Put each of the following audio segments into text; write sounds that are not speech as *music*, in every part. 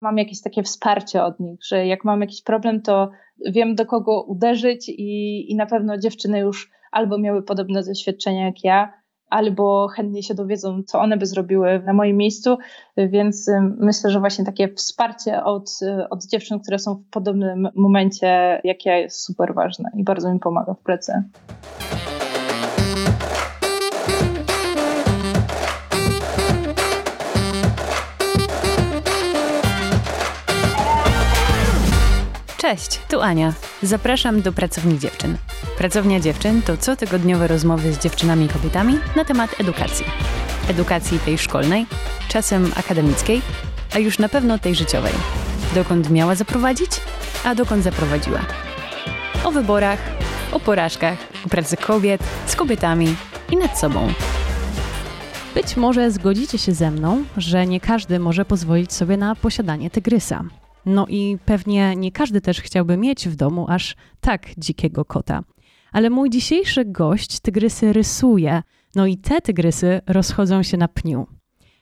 mam jakieś takie wsparcie od nich, że jak mam jakiś problem, to wiem do kogo uderzyć i, i na pewno dziewczyny już albo miały podobne doświadczenia jak ja, albo chętnie się dowiedzą, co one by zrobiły na moim miejscu, więc myślę, że właśnie takie wsparcie od, od dziewczyn, które są w podobnym momencie jak ja jest super ważne i bardzo mi pomaga w pracy. Cześć, tu Ania. Zapraszam do Pracowni Dziewczyn. Pracownia Dziewczyn to cotygodniowe rozmowy z dziewczynami i kobietami na temat edukacji. Edukacji tej szkolnej, czasem akademickiej, a już na pewno tej życiowej. Dokąd miała zaprowadzić, a dokąd zaprowadziła. O wyborach, o porażkach, o pracy kobiet, z kobietami i nad sobą. Być może zgodzicie się ze mną, że nie każdy może pozwolić sobie na posiadanie tygrysa. No i pewnie nie każdy też chciałby mieć w domu aż tak dzikiego kota. Ale mój dzisiejszy gość tygrysy rysuje, no i te tygrysy rozchodzą się na pniu.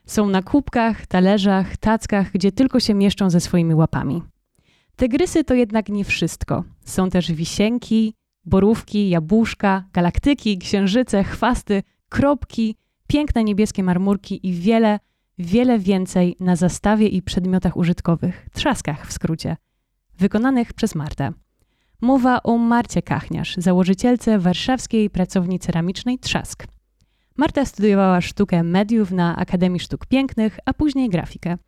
Są na kubkach, talerzach, tackach, gdzie tylko się mieszczą ze swoimi łapami. Tygrysy to jednak nie wszystko. Są też wisienki, borówki, jabłuszka, galaktyki, księżyce, chwasty, kropki, piękne niebieskie marmurki i wiele, wiele więcej na zastawie i przedmiotach użytkowych, trzaskach w skrócie, wykonanych przez Martę. Mowa o Marcie Kachniarz, założycielce warszawskiej pracowni ceramicznej Trzask. Marta studiowała sztukę mediów na Akademii Sztuk Pięknych, a później grafikę.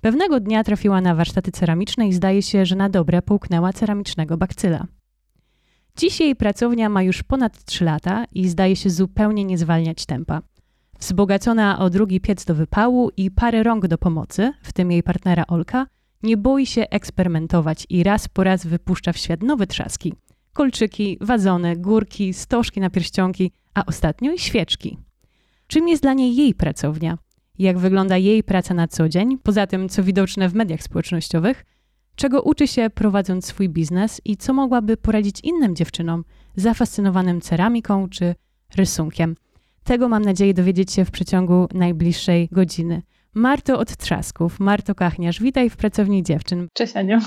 Pewnego dnia trafiła na warsztaty ceramiczne i zdaje się, że na dobre połknęła ceramicznego bakcyla. Dziś jej pracownia ma już ponad 3 lata i zdaje się zupełnie nie zwalniać tempa – Wzbogacona o drugi piec do wypału i parę rąk do pomocy, w tym jej partnera Olka, nie boi się eksperymentować i raz po raz wypuszcza w świat nowe trzaski. Kolczyki, wazony, górki, stożki na pierścionki, a ostatnio i świeczki. Czym jest dla niej jej pracownia? Jak wygląda jej praca na co dzień, poza tym co widoczne w mediach społecznościowych? Czego uczy się prowadząc swój biznes i co mogłaby poradzić innym dziewczynom zafascynowanym ceramiką czy rysunkiem? Tego mam nadzieję dowiedzieć się w przeciągu najbliższej godziny. Marto od Trzasków, Marto Kachniarz, witaj w Pracowni Dziewczyn. Cześć Aniu.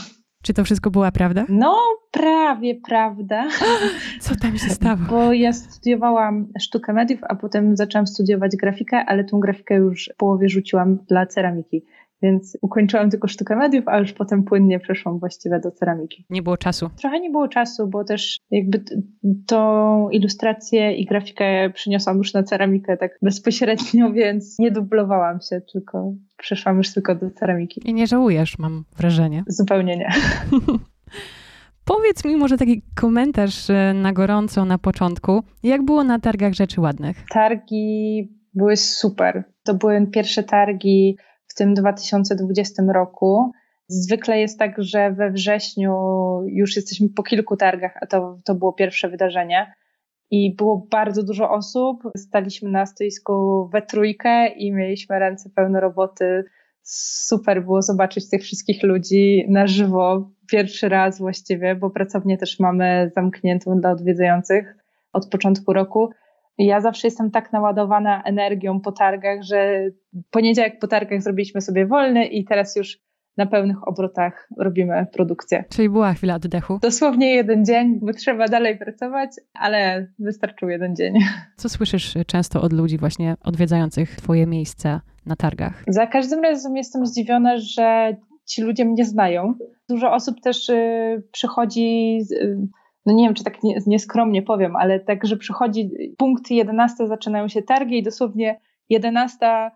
Czy to wszystko była prawda? No, prawie prawda. *gasps* Co tam się stało? Bo ja studiowałam sztukę mediów, a potem zaczęłam studiować grafikę, ale tą grafikę już w połowie rzuciłam dla ceramiki. Więc ukończyłam tylko sztukę mediów, a już potem płynnie przeszłam właściwie do ceramiki. Nie było czasu. Trochę nie było czasu, bo też jakby tą ilustrację i grafikę przyniosłam już na ceramikę tak bezpośrednio, *laughs* więc nie dublowałam się, tylko przeszłam już tylko do ceramiki. I nie żałujesz, mam wrażenie. *laughs* Zupełnie nie. Powiedz mi może taki komentarz e, na gorąco na początku. Jak było na targach rzeczy ładnych? Targi były super. To były pierwsze targi tym 2020 roku. Zwykle jest tak, że we wrześniu już jesteśmy po kilku targach, a to, to było pierwsze wydarzenie. I było bardzo dużo osób. Staliśmy na stoisku we trójkę i mieliśmy ręce pełne roboty. Super było zobaczyć tych wszystkich ludzi na żywo, pierwszy raz właściwie, bo pracownię też mamy zamkniętą dla odwiedzających od początku roku. Ja zawsze jestem tak naładowana energią po targach, że poniedziałek po targach zrobiliśmy sobie wolny i teraz już na pełnych obrotach robimy produkcję. Czyli była chwila oddechu? Dosłownie jeden dzień, bo trzeba dalej pracować, ale wystarczył jeden dzień. Co słyszysz często od ludzi właśnie odwiedzających Twoje miejsca na targach? Za każdym razem jestem zdziwiona, że ci ludzie mnie znają. Dużo osób też y, przychodzi. Y, no nie wiem, czy tak nie, nieskromnie powiem, ale tak, że przychodzi punkt 11, zaczynają się targi i dosłownie 11.02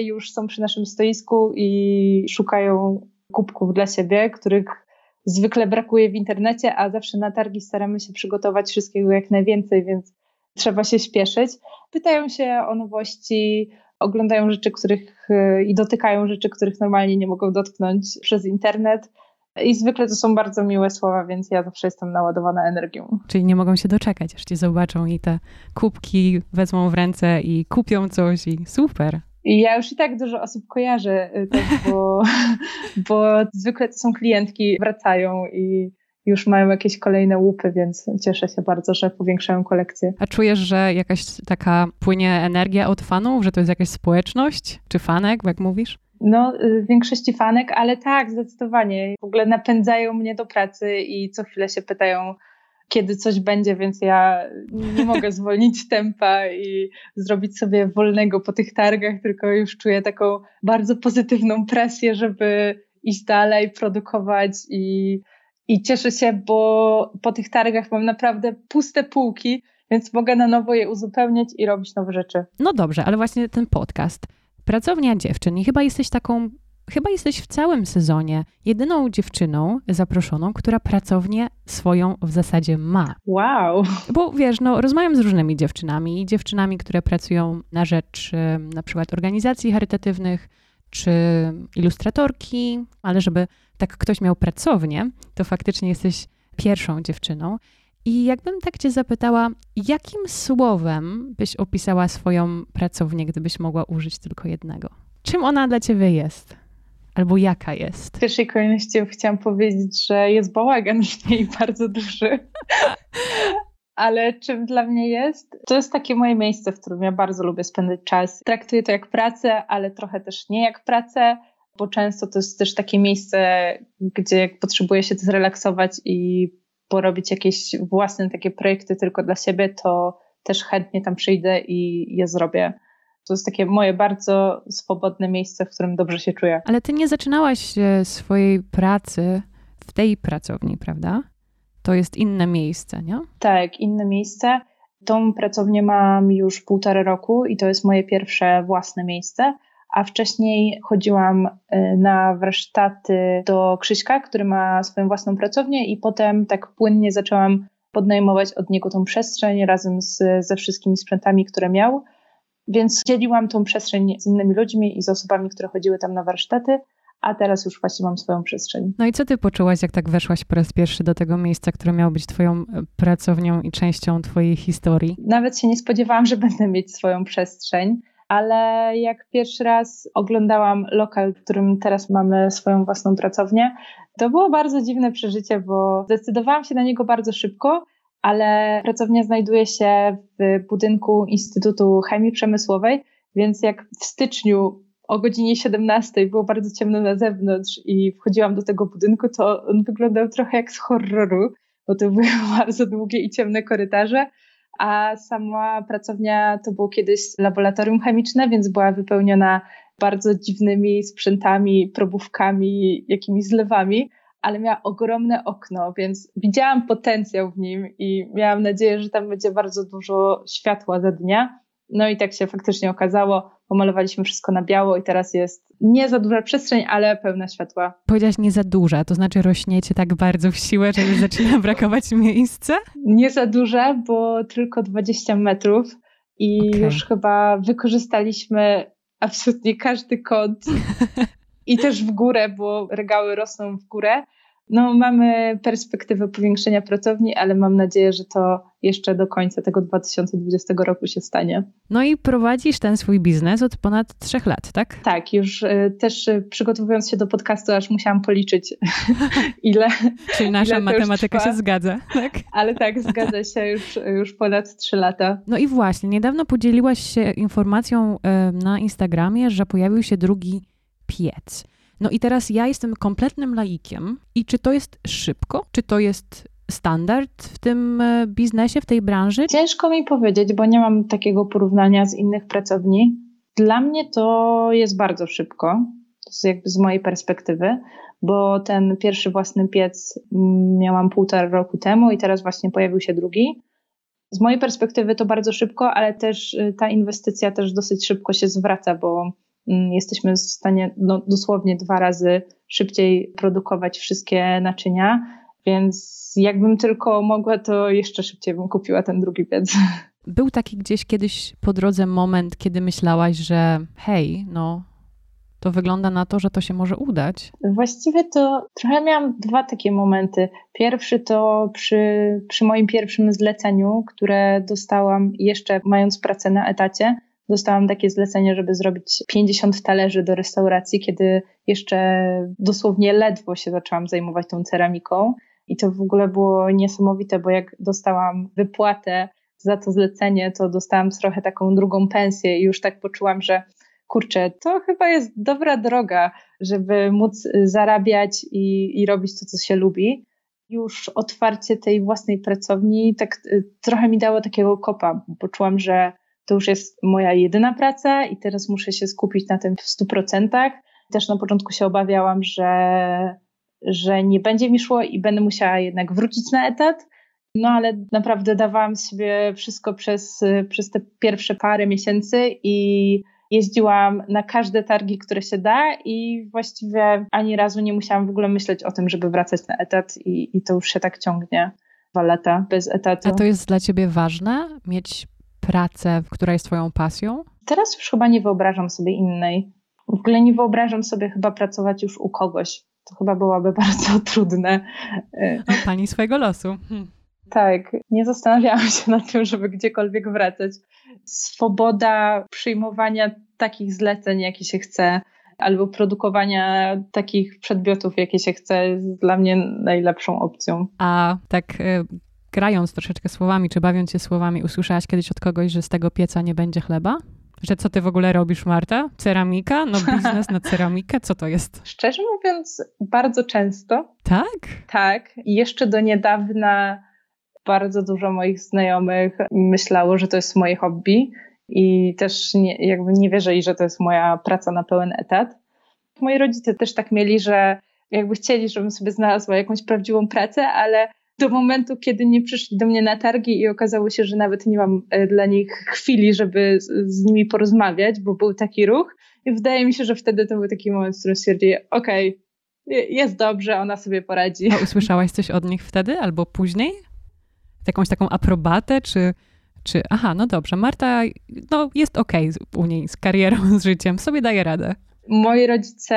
już są przy naszym stoisku i szukają kubków dla siebie, których zwykle brakuje w internecie, a zawsze na targi staramy się przygotować wszystkiego jak najwięcej, więc trzeba się śpieszyć. Pytają się o nowości, oglądają rzeczy, których i dotykają rzeczy, których normalnie nie mogą dotknąć przez internet. I zwykle to są bardzo miłe słowa, więc ja zawsze jestem naładowana energią. Czyli nie mogą się doczekać, aż cię zobaczą i te kubki wezmą w ręce i kupią coś i super. I ja już i tak dużo osób kojarzę, tak, *laughs* bo, bo zwykle to są klientki, wracają i już mają jakieś kolejne łupy, więc cieszę się bardzo, że powiększają kolekcję. A czujesz, że jakaś taka płynie energia od fanów, że to jest jakaś społeczność, czy fanek, jak mówisz? No, y, większości fanek, ale tak, zdecydowanie. W ogóle napędzają mnie do pracy i co chwilę się pytają, kiedy coś będzie, więc ja nie mogę *laughs* zwolnić tempa i zrobić sobie wolnego po tych targach, tylko już czuję taką bardzo pozytywną presję, żeby iść dalej, produkować i, i cieszę się, bo po tych targach mam naprawdę puste półki, więc mogę na nowo je uzupełniać i robić nowe rzeczy. No dobrze, ale właśnie ten podcast. Pracownia dziewczyn i chyba jesteś taką chyba jesteś w całym sezonie jedyną dziewczyną zaproszoną, która pracownię swoją w zasadzie ma. Wow. Bo wiesz, no, rozmawiam z różnymi dziewczynami, dziewczynami, które pracują na rzecz na przykład organizacji charytatywnych, czy ilustratorki, ale żeby tak ktoś miał pracownię, to faktycznie jesteś pierwszą dziewczyną. I jakbym tak Cię zapytała, jakim słowem byś opisała swoją pracownię, gdybyś mogła użyć tylko jednego? Czym ona dla Ciebie jest? Albo jaka jest? W pierwszej kolejności chciałam powiedzieć, że jest bałagan w niej *laughs* bardzo duży. *laughs* Ale czym dla mnie jest? To jest takie moje miejsce, w którym ja bardzo lubię spędzać czas. Traktuję to jak pracę, ale trochę też nie jak pracę, bo często to jest też takie miejsce, gdzie potrzebuję się zrelaksować i porobić jakieś własne takie projekty tylko dla siebie, to też chętnie tam przyjdę i je zrobię. To jest takie moje bardzo swobodne miejsce, w którym dobrze się czuję. Ale ty nie zaczynałaś e, swojej pracy w tej pracowni, prawda? To jest inne miejsce, nie? Tak, inne miejsce. Tą pracownię mam już półtora roku i to jest moje pierwsze własne miejsce. A wcześniej chodziłam e, na warsztaty do Krzyśka, który ma swoją własną pracownię, i potem tak płynnie zaczęłam podnajmować od niego tą przestrzeń razem z, ze wszystkimi sprzętami, które miał. Więc dzieliłam tą przestrzeń z innymi ludźmi i z osobami, które chodziły tam na warsztaty, a teraz już właśnie mam swoją przestrzeń. No i co ty poczułaś, jak tak weszłaś po raz pierwszy do tego miejsca, które miało być twoją e, pracownią i częścią twojej historii? Nawet się nie spodziewałam, że będę mieć swoją przestrzeń, ale jak pierwszy raz oglądałam lokal, w którym teraz mamy swoją własną pracownię, to było bardzo dziwne przeżycie, bo zdecydowałam się na niego bardzo szybko, ale pracownia znajduje się w budynku Instytutu Chemii Przemysłowej, więc jak w styczniu o godzinie 17 było bardzo ciemno na zewnątrz i wchodziłam do tego budynku, to on wyglądał trochę jak z horroru, bo to były *laughs* bardzo długie i ciemne korytarze, a sama pracownia to było kiedyś laboratorium chemiczne, więc była wypełniona bardzo dziwnymi sprzętami, probówkami, jakimiś zlewami ale miała ogromne okno, więc widziałam potencjał w nim i miałam nadzieję, że tam będzie bardzo dużo światła za dnia. No i tak się faktycznie okazało. Pomalowaliśmy wszystko na biało i teraz jest nie za duża przestrzeń, ale pełna światła. Powiedziałaś nie za duża, to znaczy rośniecie tak bardzo w siłę, że zaczyna *laughs* brakować miejsca? Nie za duża, bo tylko 20 metrów i okay. już chyba wykorzystaliśmy absolutnie każdy kąt *laughs* i też w górę, bo regały rosną w górę. No, mamy perspektywę powiększenia pracowni, ale mam nadzieję, że to jeszcze do końca tego 2020 roku się stanie. No i prowadzisz ten swój biznes od ponad trzech lat, tak? Tak, już y, też y, przygotowując się do podcastu, aż musiałam policzyć, *laughs* ile. *laughs* Czyli nasza ile matematyka się zgadza, tak? Ale tak, zgadza się już, już ponad trzy lata. No i właśnie, niedawno podzieliłaś się informacją y, na Instagramie, że pojawił się drugi piec. No i teraz ja jestem kompletnym laikiem i czy to jest szybko? Czy to jest standard w tym e, biznesie, w tej branży? Ciężko mi powiedzieć, bo nie mam takiego porównania z innych pracowni. Dla mnie to jest bardzo szybko, jest jakby z mojej perspektywy, bo ten pierwszy własny piec miałam półtora roku temu i teraz właśnie pojawił się drugi. Z mojej perspektywy to bardzo szybko, ale też y, ta inwestycja też dosyć szybko się zwraca, bo jesteśmy w stanie no, dosłownie dwa razy szybciej produkować wszystkie naczynia, więc jakbym tylko mogła, to jeszcze szybciej bym kupiła ten drugi piec. *laughs* Był taki gdzieś kiedyś po drodze moment, kiedy myślałaś, że hej, no to wygląda na to, że to się może udać? Właściwie to trochę miałam dwa takie momenty. Pierwszy to przy, przy moim pierwszym zleceniu, które dostałam jeszcze mając pracę na etacie dostałam takie zlecenie, żeby zrobić 50 talerzy do restauracji, kiedy jeszcze dosłownie ledwo się zaczęłam zajmować tą ceramiką. I to w ogóle było niesamowite, bo jak dostałam wypłatę za to zlecenie, to dostałam trochę taką drugą pensję i już tak poczułam, że kurczę, to chyba jest dobra droga, żeby móc zarabiać i, i robić to, co się lubi. Już otwarcie tej własnej pracowni tak y, trochę mi dało takiego kopa. Poczułam, że to już jest moja jedyna praca i teraz muszę się skupić na tym w stu procentach. Też na początku się obawiałam, że, że nie będzie mi szło i będę musiała jednak wrócić na etat. No ale naprawdę dawałam sobie wszystko przez, przez te pierwsze parę miesięcy i jeździłam na każde targi, które się da i właściwie ani razu nie musiałam w ogóle myśleć o tym, żeby wracać na etat i, i to już się tak ciągnie dwa lata bez etatu. A to jest dla ciebie ważne, mieć pracę, która jest twoją pasją? Teraz już chyba nie wyobrażam sobie innej. W ogóle nie wyobrażam sobie chyba pracować już u kogoś. To chyba byłoby *laughs* bardzo trudne. O, pani swojego losu. Hm. Tak, nie zastanawiałam się nad tym, żeby gdziekolwiek wracać. Swoboda przyjmowania takich zleceń, jakie się chce, albo produkowania takich przedmiotów, jakie się chce, jest dla mnie najlepszą opcją. A tak y, grając troszeczkę słowami, czy bawiąc się słowami, usłyszałaś kiedyś od kogoś, że z tego pieca nie będzie chleba? Że co ty w ogóle robisz, Marta? Ceramika? No *laughs* biznes na ceramikę? Co to jest? Szczerze mówiąc, bardzo często. Tak? Tak. I jeszcze do niedawna bardzo dużo moich znajomych myślało, że to jest moje hobby i też nie, jakby nie wierzyli, że to jest moja praca na pełen etat. Moi rodzice też tak mieli, że jakby chcieli, żebym sobie znalazła jakąś prawdziwą pracę, ale do momentu, kiedy nie przyszli do mnie na targi i okazało się, że nawet nie mam e, dla nich chwili, żeby z, z nimi porozmawiać, bo był taki ruch. I wydaje mi się, że wtedy to był taki moment, w którym stwierdzili, okej, okay, jest dobrze, ona sobie poradzi. A usłyszałaś coś od nich wtedy albo później? Jakąś taką aprobatę, czy, czy aha, no dobrze, Marta no, jest okej okay u niej z karierą, *laughs* z życiem, sobie daje radę. Moi rodzice,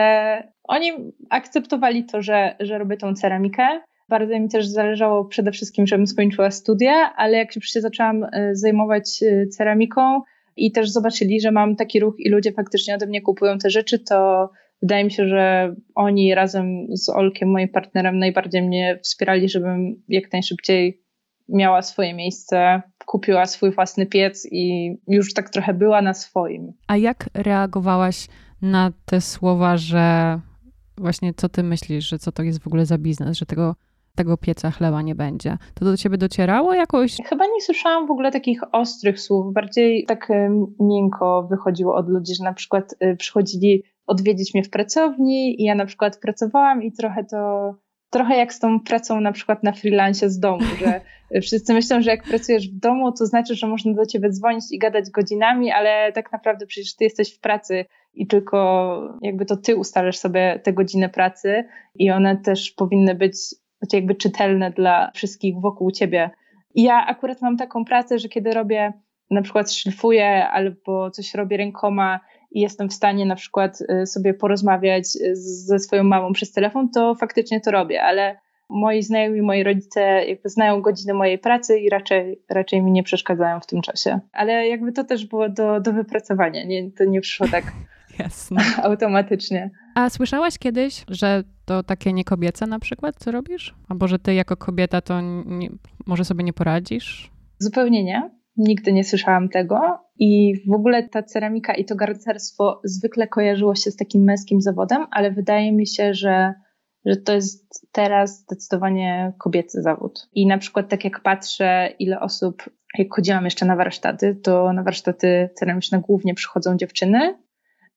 oni akceptowali to, że, że robię tą ceramikę, bardzo mi też zależało przede wszystkim, żebym skończyła studia, ale jak się zaczęłam e, zajmować e, ceramiką i też zobaczyli, że mam taki ruch i ludzie faktycznie ode mnie kupują te rzeczy, to wydaje mi się, że oni razem z Olkiem, moim partnerem, najbardziej mnie wspierali, żebym jak najszybciej miała swoje miejsce, kupiła swój własny piec i już tak trochę była na swoim. A jak reagowałaś na te słowa, że właśnie co ty myślisz, że co to jest w ogóle za biznes, że tego tego pieca chleba nie będzie. To do ciebie docierało jakoś? Chyba nie słyszałam w ogóle takich ostrych słów. Bardziej tak miękko wychodziło od ludzi, że na przykład y, przychodzili odwiedzić mnie w pracowni i ja na przykład pracowałam i trochę to trochę jak z tą pracą na przykład na freelance z domu, że *laughs* wszyscy myślą, że jak pracujesz w domu, to znaczy, że można do ciebie dzwonić i gadać godzinami, ale tak naprawdę przecież ty jesteś w pracy i tylko jakby to ty ustalasz sobie te godziny pracy i one też powinny być znaczy jakby czytelne dla wszystkich wokół ciebie. I ja akurat mam taką pracę, że kiedy robię, na przykład szlifuję albo coś robię rękoma i jestem w stanie na przykład y, sobie porozmawiać ze swoją mamą przez telefon, to faktycznie to robię, ale moi znajomi, moi rodzice jakby znają godziny mojej pracy i raczej, raczej mi nie przeszkadzają w tym czasie. Ale jakby to też było do, do wypracowania, nie, to nie przyszło tak *laughs* Jasne. automatycznie. A słyszałaś kiedyś, że to takie niekobiece na przykład, co robisz? Albo że ty jako kobieta to nie, może sobie nie poradzisz? Zupełnie nie. Nigdy nie słyszałam tego. I w ogóle ta ceramika i to garncarstwo zwykle kojarzyło się z takim męskim zawodem, ale wydaje mi się, że, że to jest teraz zdecydowanie kobiecy zawód. I na przykład tak jak patrzę, ile osób, jak chodziłam jeszcze na warsztaty, to na warsztaty ceramiczne głównie przychodzą dziewczyny,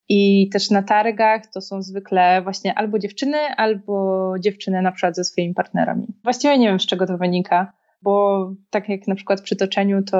i też na targach to są zwykle właśnie albo dziewczyny, albo dziewczyny na przykład ze swoimi partnerami. Właściwie nie wiem, z czego to wynika, bo tak jak na przykład przy toczeniu, to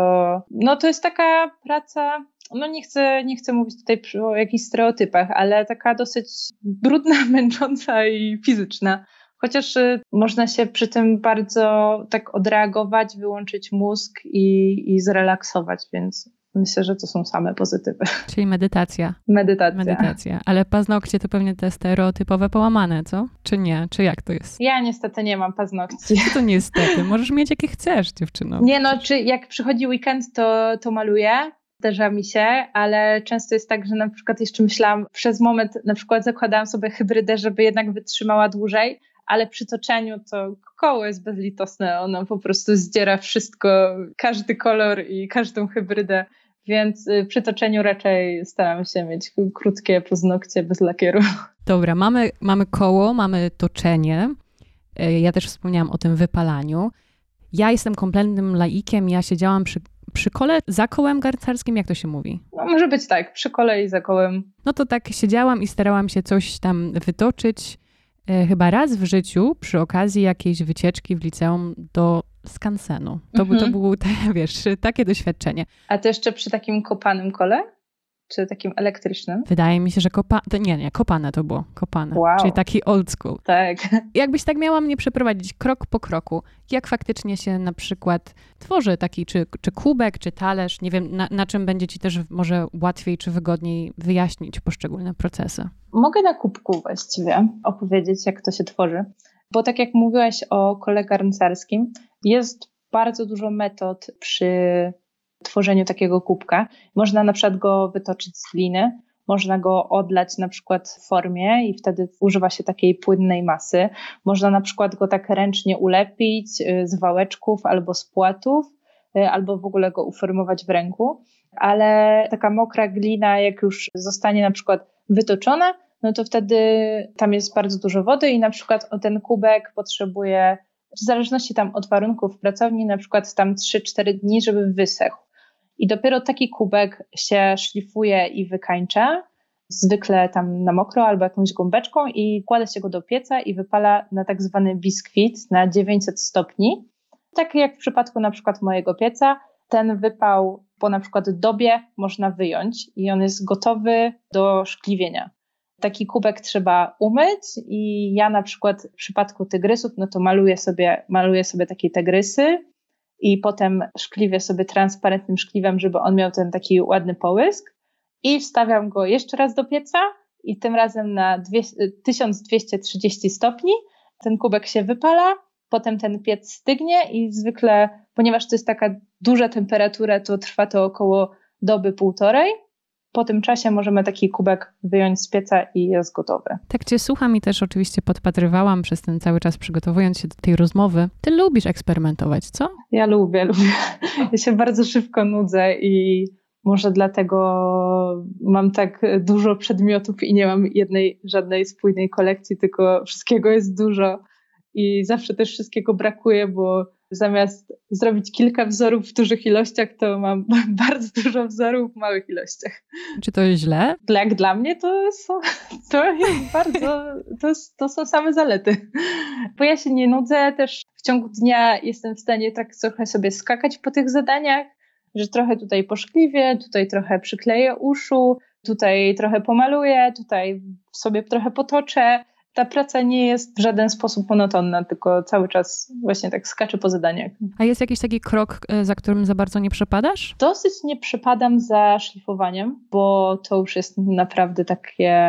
no to jest taka praca, no nie chcę, nie chcę mówić tutaj o jakichś stereotypach, ale taka dosyć brudna, *laughs* męcząca i fizyczna. Chociaż y, można się przy tym bardzo tak odreagować, wyłączyć mózg i, i zrelaksować, więc Myślę, że to są same pozytywy. *laughs* Czyli medytacja. Medytacja. Medytacja. Ale paznokcie to pewnie te stereotypowe połamane, co? Czy nie? Czy jak to jest? Ja niestety nie mam paznokci. Co to niestety? Możesz mieć jakie chcesz, dziewczyno. Nie no, czy jak przychodzi weekend, to, to maluję. Zdarza mi się, ale często jest tak, że na przykład jeszcze myślałam, przez moment na przykład zakładałam sobie hybrydę, żeby jednak wytrzymała dłużej, ale przy toczeniu to koło jest bezlitosne, ono po prostu zdziera wszystko, każdy kolor i każdą hybrydę więc y, przy toczeniu raczej staram się mieć krótkie paznokcie bez lakieru. *laughs* Dobra, mamy, mamy koło, mamy toczenie. E, ja też wspomniałam o tym wypalaniu. Ja jestem kompletnym laikiem, ja siedziałam przy, przy kole za kołem garcarskim, jak to się mówi? No, może być tak, przy kole i za kołem. No to tak siedziałam i starałam się coś tam wytoczyć. E, chyba raz w życiu przy okazji jakiejś wycieczki w liceum do skansenu. To, mhm. to było, *laughs* wiesz, takie doświadczenie. A to jeszcze przy takim kopanym kole? Czy takim elektrycznym? Wydaje mi się, że kopa... nie, nie, kopane to było. Kopane. Wow. Czyli taki old school. Tak. *laughs* Jakbyś tak miała mnie przeprowadzić krok po kroku, jak faktycznie się na przykład tworzy taki, czy, czy kubek, czy talerz, nie wiem, na, na czym będzie ci też może łatwiej czy wygodniej wyjaśnić poszczególne procesy? Mogę na kubku właściwie opowiedzieć, jak to się tworzy. Bo tak jak mówiłaś o kole garncarskim, jest bardzo dużo metod przy tworzeniu takiego kubka. Można na przykład go wytoczyć z gliny, można go odlać na przykład w formie i wtedy używa się takiej płynnej masy. Można na przykład go tak ręcznie ulepić y, z wałeczków albo z płatów, y, albo w ogóle go uformować w ręku. Ale taka mokra glina, jak już zostanie na przykład wytoczona, no to wtedy tam jest bardzo dużo wody i na przykład ten kubek potrzebuje, w zależności tam od warunków pracowni, na przykład tam 3-4 dni, żeby wysechł. I dopiero taki kubek się szlifuje i wykańcza, zwykle tam na mokro albo jakąś gąbeczką i kłada się go do pieca i wypala na tak zwany biskwit na 900 stopni. Tak jak w przypadku na przykład mojego pieca, ten wypał po na przykład dobie można wyjąć i on jest gotowy do szkliwienia. Taki kubek trzeba umyć i ja na przykład w przypadku tygrysów, no to maluję sobie, maluję sobie takie tygrysy, i potem szkliwię sobie transparentnym szkliwem, żeby on miał ten taki ładny połysk i wstawiam go jeszcze raz do pieca i tym razem na 1230 stopni. Ten kubek się wypala, potem ten piec stygnie i zwykle, ponieważ to jest taka duża temperatura, to trwa to około doby półtorej po tym czasie możemy taki kubek wyjąć z pieca i jest gotowy. Tak cię słucham i też oczywiście podpatrywałam przez ten cały czas przygotowując się do tej rozmowy. Ty lubisz eksperymentować, co? Ja lubię, *laughs* lubię. Ja się bardzo szybko nudzę i może dlatego mam tak dużo przedmiotów i nie mam jednej, żadnej spójnej kolekcji, tylko wszystkiego jest dużo i zawsze też wszystkiego brakuje, bo zamiast zrobić kilka wzorów w dużych ilościach, to mam *laughs* bardzo dużo wzorów w małych ilościach. Czy to jest źle? Jak dla mnie to, są, *laughs* to jest *laughs* bardzo, to, to są same zalety. Bo ja się nie nudzę, też w ciągu dnia jestem w stanie tak trochę sobie skakać po tych zadaniach, że trochę tutaj poszkliwię, tutaj trochę przykleję uszu, tutaj trochę pomaluję, tutaj sobie trochę potoczę ta praca nie jest w żaden sposób monotonna, tylko cały czas właśnie tak skacze po zadaniach. A jest jakiś taki krok, e, za którym za bardzo nie przepadasz? Dosyć nie przepadam za szlifowaniem, bo to już jest naprawdę takie.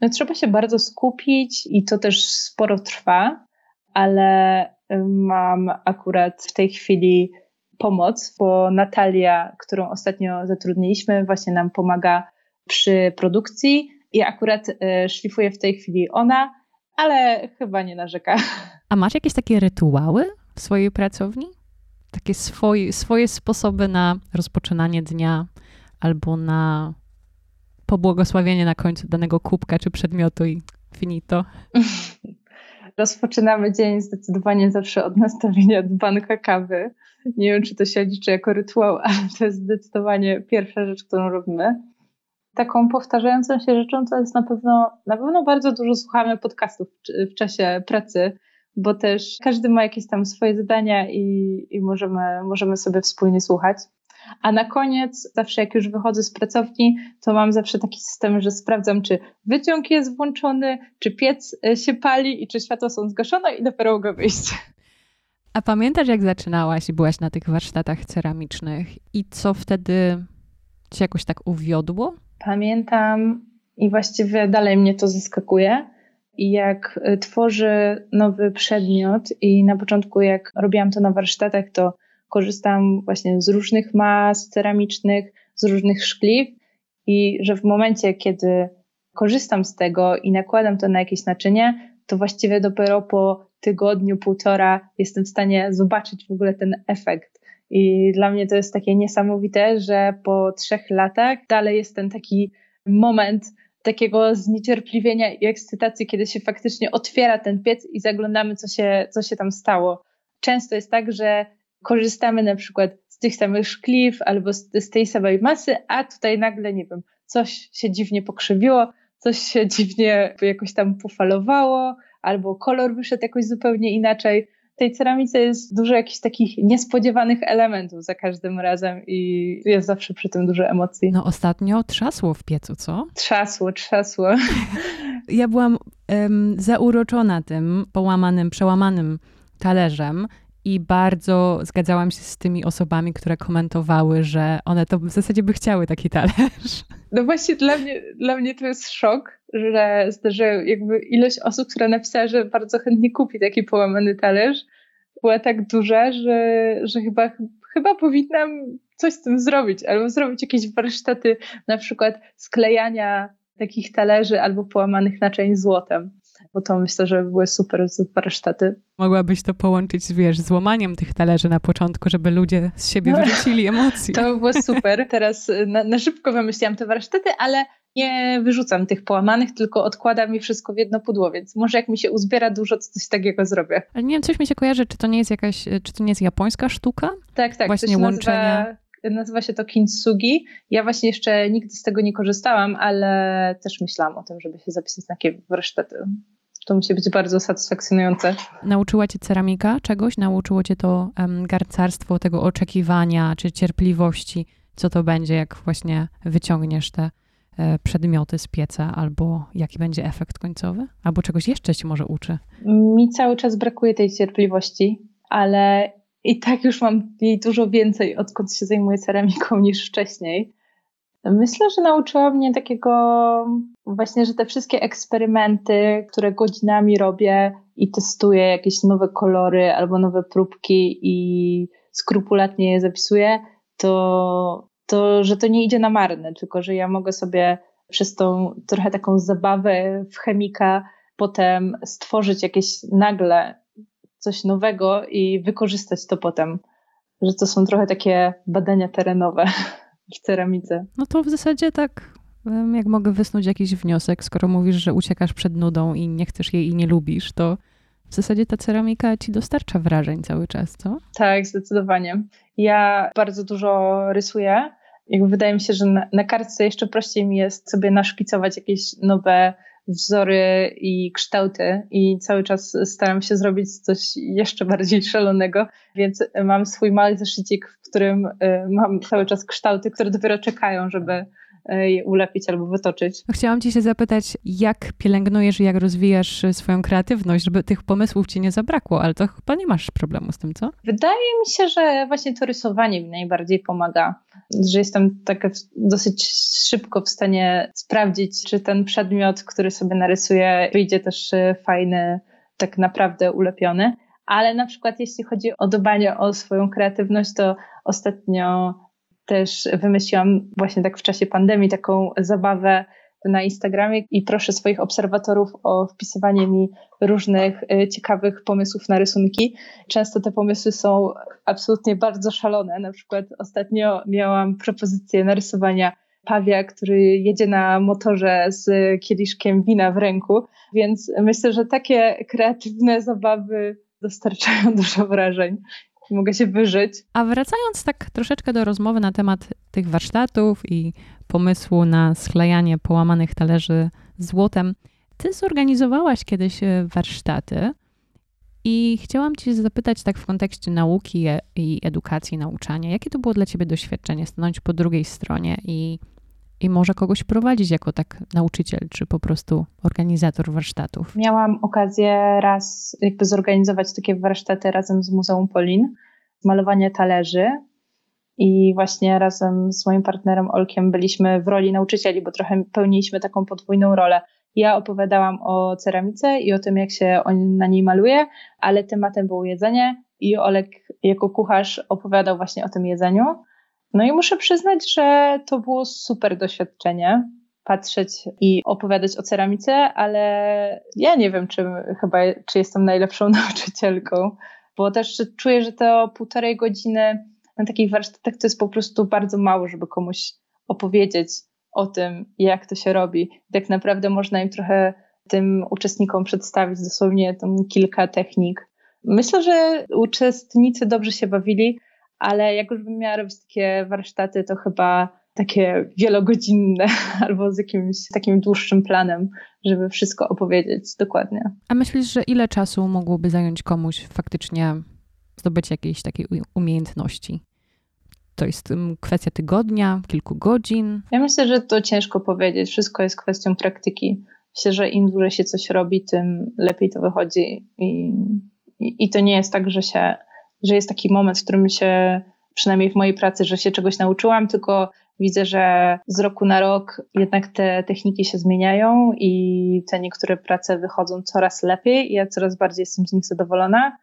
No, trzeba się bardzo skupić i to też sporo trwa, ale mam akurat w tej chwili pomoc, bo Natalia, którą ostatnio zatrudniliśmy, właśnie nam pomaga przy produkcji i akurat e, szlifuje w tej chwili ona, ale chyba nie narzeka. A masz jakieś takie rytuały w swojej pracowni? Takie swoje, swoje sposoby na rozpoczynanie dnia albo na pobłogosławienie na końcu danego kubka czy przedmiotu i finito? *laughs* Rozpoczynamy dzień zdecydowanie zawsze od nastawienia dzbanka kawy. Nie wiem, czy to się liczy jako rytuał, ale to jest zdecydowanie pierwsza rzecz, którą robimy taką powtarzającą się rzeczą to jest na pewno, na pewno bardzo dużo słuchamy podcastów w czasie pracy, bo też każdy ma jakieś tam swoje zadania i, i możemy, możemy sobie wspólnie słuchać. A na koniec, zawsze jak już wychodzę z pracowni, to mam zawsze taki system, że sprawdzam, czy wyciąg jest włączony, czy piec e, się pali i czy światła są zgaszone i dopiero mogę wyjść. A pamiętasz, jak zaczynałaś i byłaś na tych warsztatach ceramicznych i co wtedy cię jakoś tak uwiodło? Pamiętam i właściwie dalej mnie to zaskakuje. Jak y, tworzę nowy przedmiot, i na początku, jak robiłam to na warsztatach, to korzystam właśnie z różnych mas ceramicznych, z różnych szkliw, i że w momencie, kiedy korzystam z tego i nakładam to na jakieś naczynie, to właściwie dopiero po tygodniu, półtora jestem w stanie zobaczyć w ogóle ten efekt. I dla mnie to jest takie niesamowite, że po trzech latach dalej jest ten taki moment takiego zniecierpliwienia i ekscytacji, kiedy się faktycznie otwiera ten piec i zaglądamy, co się, co się tam stało. Często jest tak, że korzystamy na przykład z tych samych szkliw albo z, z tej samej masy, a tutaj nagle, nie wiem, coś się dziwnie pokrzywiło, coś się *laughs* dziwnie jakoś tam pofalowało, albo kolor wyszedł jakoś zupełnie inaczej. W tej ceramice jest dużo jakichś takich niespodziewanych elementów za każdym razem i jest zawsze przy tym dużo emocji. No ostatnio trzasło w piecu, co? Trzasło, trzasło. Ja byłam um, zauroczona tym połamanym, przełamanym talerzem i bardzo zgadzałam się z tymi osobami, które komentowały, że one to w zasadzie by chciały taki talerz. No właśnie dla mnie, dla mnie to jest szok, że, że jakby ilość osób, która napisała, że bardzo chętnie kupi taki połamany talerz, była tak duża, że, że chyba, chyba powinnam coś z tym zrobić, albo zrobić jakieś warsztaty na przykład sklejania takich talerzy albo połamanych naczyń złotem bo to myślę, że były super warsztaty. Mogłabyś to połączyć z, wiesz, z łamaniem tych talerzy na początku, żeby ludzie z siebie no, wyrzucili *laughs* emocje. To by było super. Teraz na, na szybko wymyśliłam te warsztaty, ale nie wyrzucam tych połamanych, tylko odkładam je wszystko w jedno pudło, więc może jak mi się uzbiera dużo, to coś takiego zrobię. Ale nie wiem, coś mi się kojarzy, czy to nie jest jakaś, czy to nie jest japońska sztuka? Tak, tak. Właśnie łączenia... Nazywa, nazywa się to kintsugi. Ja właśnie jeszcze nigdy z tego nie korzystałam, ale też myślałam o tym, żeby się zapisać na takie warsztaty. To musi być bardzo satysfakcjonujące. Nauczyła cię ceramika czegoś? Nauczyło cię to um, garcarstwo, tego oczekiwania czy cierpliwości? Co to będzie, jak właśnie wyciągniesz te e, przedmioty z pieca, albo jaki będzie efekt końcowy? Albo czegoś jeszcze ci może uczy? Mi cały czas brakuje tej cierpliwości, ale i tak już mam jej dużo więcej, odkąd się zajmuję ceramiką *laughs* niż wcześniej. Myślę, że nauczyła mnie takiego właśnie, że te wszystkie eksperymenty, które godzinami robię i testuję jakieś nowe kolory albo nowe próbki i skrupulatnie je zapisuję, to, to że to nie idzie na marne, tylko że ja mogę sobie przez tą trochę taką zabawę w chemika potem stworzyć jakieś nagle coś nowego i wykorzystać to potem. Że to są trochę takie badania terenowe *laughs* w ceramice. No to w zasadzie tak, jak mogę wysnuć jakiś wniosek, skoro mówisz, że uciekasz przed nudą i nie chcesz jej i nie lubisz, to w zasadzie ta ceramika ci dostarcza wrażeń cały czas, co? Tak, zdecydowanie. Ja bardzo dużo rysuję. Jakby wydaje mi się, że na, na kartce jeszcze prościej mi jest sobie naszkicować jakieś nowe wzory i kształty i cały czas staram się zrobić coś jeszcze bardziej szalonego, więc mam swój mały zeszycik, w którym y, mam cały czas kształty, które dopiero czekają, żeby je ulepić albo wytoczyć. Chciałam Cię się zapytać, jak pielęgnujesz i jak rozwijasz swoją kreatywność, żeby tych pomysłów Ci nie zabrakło, ale to chyba nie masz problemu z tym, co? Wydaje mi się, że właśnie to rysowanie mi najbardziej pomaga, że jestem tak dosyć szybko w stanie sprawdzić, czy ten przedmiot, który sobie narysuję, wyjdzie też e, fajny, tak naprawdę ulepiony. Ale na przykład jeśli chodzi o dbanie o swoją kreatywność, to ostatnio też wymyśliłam właśnie tak w czasie pandemii taką zabawę na Instagramie i proszę swoich obserwatorów o wpisywanie mi różnych y, ciekawych pomysłów na rysunki. Często te pomysły są absolutnie bardzo szalone. Na przykład ostatnio miałam propozycję narysowania pawia, który jedzie na motorze z kieliszkiem wina w ręku, więc myślę, że takie kreatywne zabawy dostarczają *laughs* dużo wrażeń mogę się wyżyć. A wracając tak troszeczkę do rozmowy na temat tych warsztatów i pomysłu na sklejanie połamanych talerzy złotem, ty zorganizowałaś kiedyś e, warsztaty i chciałam cię zapytać tak w kontekście nauki i edukacji, nauczania, jakie to było dla ciebie doświadczenie stanąć po drugiej stronie i i może kogoś prowadzić jako tak nauczyciel, czy po prostu organizator warsztatów? Miałam okazję raz jakby zorganizować takie warsztaty razem z Muzeum Polin, malowanie talerzy i właśnie razem z moim partnerem Olkiem byliśmy w roli nauczycieli, bo trochę pełniliśmy taką podwójną rolę. Ja opowiadałam o ceramice i o tym, jak się na niej maluje, ale tematem było jedzenie i Olek jako kucharz opowiadał właśnie o tym jedzeniu. No i muszę przyznać, że to było super doświadczenie patrzeć i opowiadać o ceramice, ale ja nie wiem, czy chyba, czy jestem najlepszą *laughs* nauczycielką, bo też czuję, że to półtorej godziny na takich warsztatach to jest po prostu bardzo mało, żeby komuś opowiedzieć o tym, jak to się robi. Tak naprawdę można im trochę tym uczestnikom przedstawić dosłownie tam kilka technik. Myślę, że uczestnicy dobrze się bawili, ale jak już bym miała robić takie warsztaty, to chyba takie wielogodzinne *laughs* albo z jakimś takim dłuższym planem, żeby wszystko opowiedzieć dokładnie. A myślisz, że ile czasu mogłoby zająć komuś faktycznie zdobyć jakiejś takiej umiejętności? To jest mm, kwestia tygodnia, kilku godzin? Ja myślę, że to ciężko powiedzieć. Wszystko jest kwestią praktyki. Myślę, że im dłużej się coś robi, tym lepiej to wychodzi. I, i, i to nie jest tak, że się, że jest taki moment, w którym się, przynajmniej w mojej pracy, że się czegoś nauczyłam, tylko widzę, że z roku na rok jednak te techniki się zmieniają i te niektóre prace wychodzą coraz lepiej i ja coraz bardziej jestem z nich zadowolona.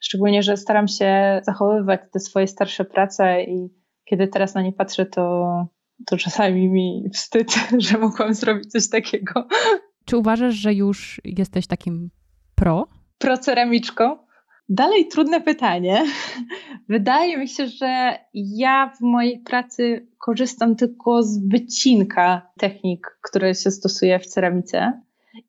Szczególnie, że staram się zachowywać te swoje starsze prace i kiedy teraz na nie patrzę, to, to czasami mi wstyd, *laughs* że mogłam zrobić coś takiego. Czy uważasz, że już jesteś takim pro? Proceramiczką? Dalej trudne pytanie. *laughs* Wydaje mi się, że ja w mojej pracy korzystam tylko z wycinka technik, które się stosuje w ceramice.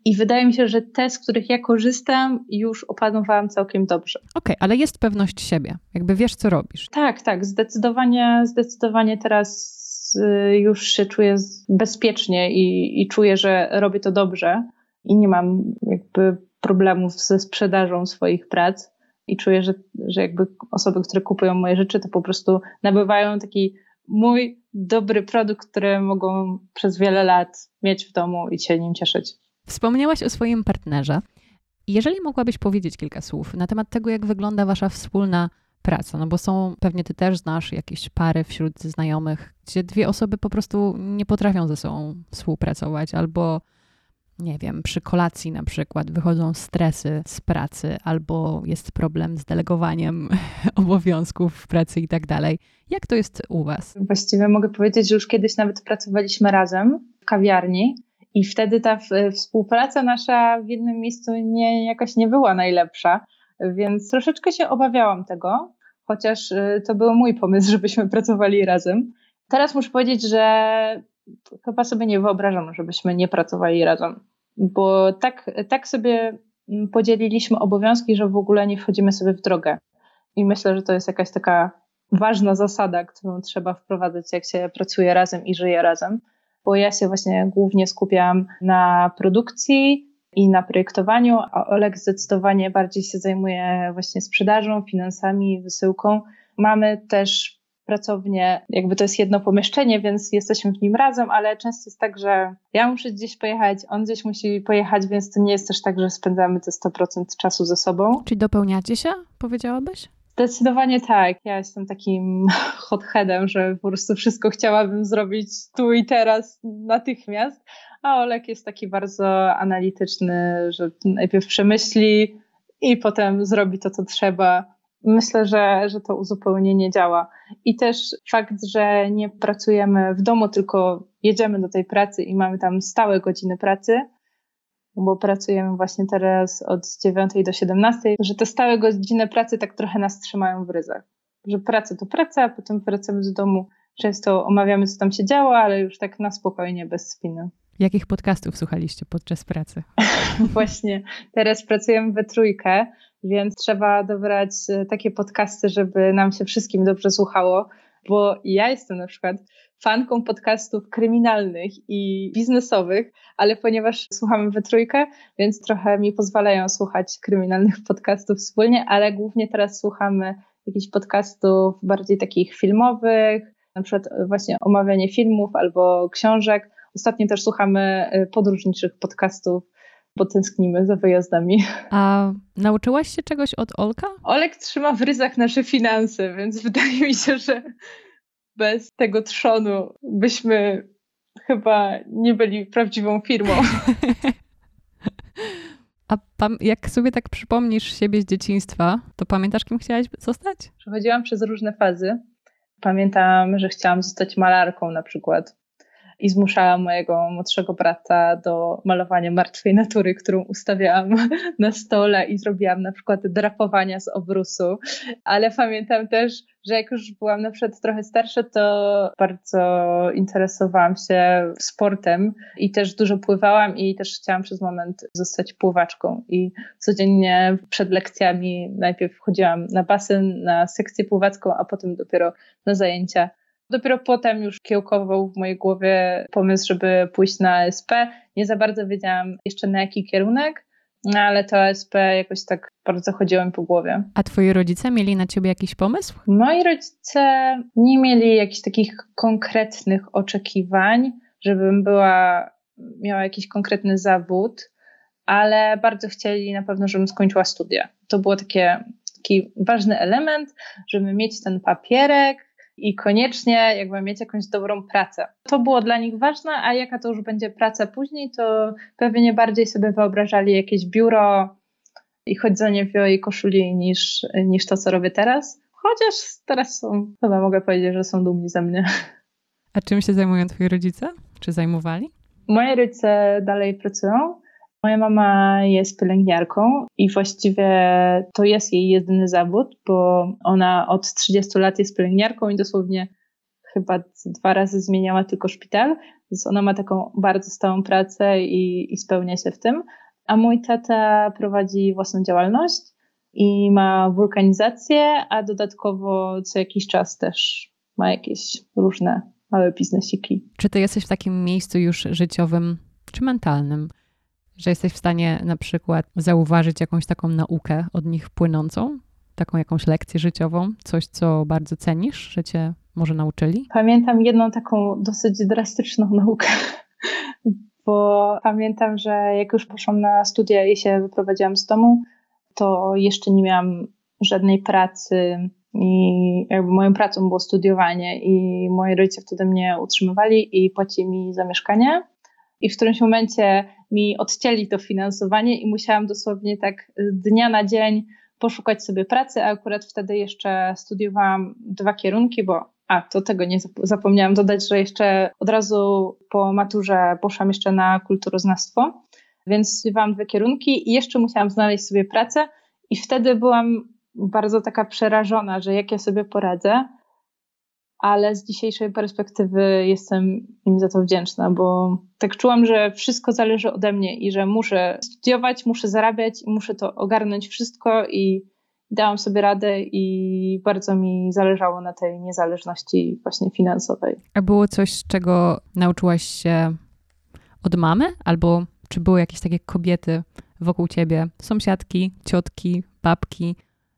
I wydaje mi się, że te, z których ja korzystam, już opanowałam całkiem dobrze. Okej, okay, ale jest pewność siebie. Jakby wiesz, co robisz. Tak, tak. Zdecydowanie, zdecydowanie teraz y, już się czuję bezpiecznie i, i czuję, że robię to dobrze i nie mam jakby problemów ze sprzedażą swoich prac i czuję, że, że jakby osoby, które kupują moje rzeczy, to po prostu nabywają taki mój dobry produkt, który mogą przez wiele lat mieć w domu i się nim cieszyć. Wspomniałaś o swoim partnerze. Jeżeli mogłabyś powiedzieć kilka słów na temat tego, jak wygląda wasza wspólna praca, no bo są, pewnie ty też znasz jakieś pary wśród znajomych, gdzie dwie osoby po prostu nie potrafią ze sobą współpracować albo nie wiem, przy kolacji na przykład wychodzą stresy z pracy albo jest problem z delegowaniem *laughs* obowiązków w pracy i tak dalej. Jak to jest u Was? Właściwie mogę powiedzieć, że już kiedyś nawet pracowaliśmy razem w kawiarni i wtedy ta współpraca nasza w jednym miejscu nie, nie była najlepsza, więc troszeczkę się obawiałam tego, chociaż y, to był mój pomysł, *laughs* żebyśmy pracowali razem. Teraz muszę powiedzieć, że chyba sobie nie wyobrażam, żebyśmy nie pracowali razem, bo tak, tak sobie mm, podzieliliśmy obowiązki, że w ogóle nie wchodzimy sobie w drogę. I myślę, że to jest jakaś taka ważna zasada, którą trzeba wprowadzać, jak się pracuje razem i żyje razem, bo ja się właśnie głównie skupiam na produkcji i na projektowaniu, a Oleg zdecydowanie bardziej się zajmuje właśnie sprzedażą, finansami, wysyłką. Mamy też pracownię, jakby to jest jedno pomieszczenie, więc jesteśmy w nim razem, ale często jest tak, że ja muszę gdzieś pojechać, on gdzieś musi pojechać, więc to nie jest też tak, że spędzamy te 100% czasu ze sobą. Czyli dopełniacie się, powiedziałabyś? Zdecydowanie tak. Ja jestem takim *laughs* hotheadem, że po prostu wszystko chciałabym zrobić tu i teraz, natychmiast. A Olek jest taki bardzo analityczny, że najpierw przemyśli i potem zrobi to, co trzeba myślę, że, że to uzupełnienie działa. I też fakt, że nie pracujemy w domu, tylko jedziemy do tej pracy i mamy tam stałe godziny pracy, bo pracujemy właśnie teraz od 9 do 17, że te stałe godziny pracy tak trochę nas trzymają w ryzach. Że praca to praca, a potem wracamy do domu. Często omawiamy, co tam się działo, ale już tak na spokojnie, bez spiny. Jakich podcastów słuchaliście podczas pracy? *laughs* Właśnie, teraz pracujemy we trójkę, więc trzeba dobrać e, takie podcasty, żeby nam się wszystkim dobrze słuchało, bo ja jestem na przykład fanką podcastów kryminalnych i biznesowych, ale ponieważ słuchamy we trójkę, więc trochę mi pozwalają słuchać kryminalnych podcastów wspólnie, ale głównie teraz słuchamy jakichś podcastów bardziej takich filmowych, na przykład właśnie omawianie filmów albo książek. Ostatnio też słuchamy e, podróżniczych podcastów bo tęsknimy za wyjazdami. A nauczyłaś się czegoś od Olka? Olek trzyma w ryzach nasze finanse, więc wydaje mi się, że bez tego trzonu byśmy chyba nie byli prawdziwą firmą. *laughs* A jak sobie tak przypomnisz siebie z dzieciństwa, to pamiętasz, kim chciałaś zostać? Przechodziłam przez różne fazy. Pamiętam, że chciałam zostać malarką na przykład. I zmuszałam mojego młodszego brata do malowania martwej natury, którą ustawiałam *laughs* na stole i zrobiłam na przykład drapowania z obrusu. Ale pamiętam też, że jak już byłam na przykład trochę starsza, to bardzo interesowałam się sportem i też dużo pływałam i też chciałam przez moment zostać pływaczką i codziennie przed lekcjami najpierw chodziłam na basen, na sekcję pływacką, a potem dopiero na zajęcia Dopiero potem już kiełkował w mojej głowie pomysł, żeby pójść na SP. Nie za bardzo wiedziałam jeszcze na jaki kierunek, no ale to SP jakoś tak bardzo chodziło mi po głowie. A twoi rodzice mieli na ciebie jakiś pomysł? Moi rodzice nie mieli jakichś takich konkretnych oczekiwań, żebym była, miała jakiś konkretny zawód, ale bardzo chcieli na pewno, żebym skończyła studia. To było takie, taki ważny element, żeby mieć ten papierek, i koniecznie jakby mieć jakąś dobrą pracę. To było dla nich ważne, a jaka to już będzie praca później, to pewnie bardziej sobie wyobrażali jakieś biuro i chodzenie w białej koszuli niż, niż to, co robię teraz. Chociaż teraz są, chyba mogę powiedzieć, że są dumni ze mnie. A czym się zajmują twoi rodzice? Czy zajmowali? Moje rodzice dalej pracują. Moja mama jest pielęgniarką i właściwie to jest jej jedyny zawód, bo ona od 30 lat jest pielęgniarką i dosłownie chyba dwa razy zmieniała tylko szpital, więc ona ma taką bardzo stałą pracę i, i spełnia się w tym. A mój tata prowadzi własną działalność i ma wulkanizację, a dodatkowo co jakiś czas też ma jakieś różne małe biznesiki. Czy ty jesteś w takim miejscu już życiowym czy mentalnym, że jesteś w stanie na przykład zauważyć jakąś taką naukę od nich płynącą, taką jakąś lekcję życiową, coś, co bardzo cenisz, że cię może nauczyli? Pamiętam jedną taką dosyć drastyczną *laughs* naukę, bo pamiętam, że jak już poszłam na studia i się wyprowadziłam z domu, to jeszcze nie miałam żadnej pracy i jakby moją pracą było studiowanie i moi rodzice wtedy mnie utrzymywali i płacili mi za mieszkanie. I w którymś momencie mi odcięli to finansowanie i musiałam dosłownie tak dnia na dzień poszukać sobie pracy, a akurat wtedy jeszcze studiowałam dwa kierunki, bo a, to tego nie zapomniałam dodać, że jeszcze od razu po maturze poszłam jeszcze na kulturoznawstwo, więc studiowałam dwa kierunki i jeszcze musiałam znaleźć sobie pracę i wtedy byłam bardzo taka przerażona, że jak ja sobie poradzę, ale z dzisiejszej perspektywy jestem im za to wdzięczna, bo tak czułam, że wszystko zależy ode mnie i że muszę studiować, muszę zarabiać i muszę to ogarnąć wszystko i dałam sobie radę i bardzo mi zależało na tej niezależności właśnie finansowej. A było coś, czego nauczyłaś się od mamy? Albo czy były jakieś takie kobiety wokół ciebie, sąsiadki, ciotki, babki,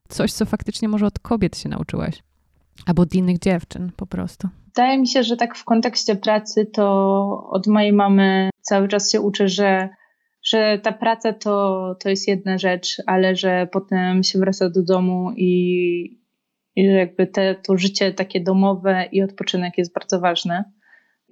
coś, co faktycznie może od kobiet się nauczyłaś? Albo od innych dziewczyn po prostu. Wydaje mi się, że tak w kontekście pracy to od mojej mamy cały czas się uczę, że, że ta praca to, to jest jedna rzecz, ale że potem się wraca do domu i, i jakby te, to życie takie domowe i odpoczynek jest bardzo ważne.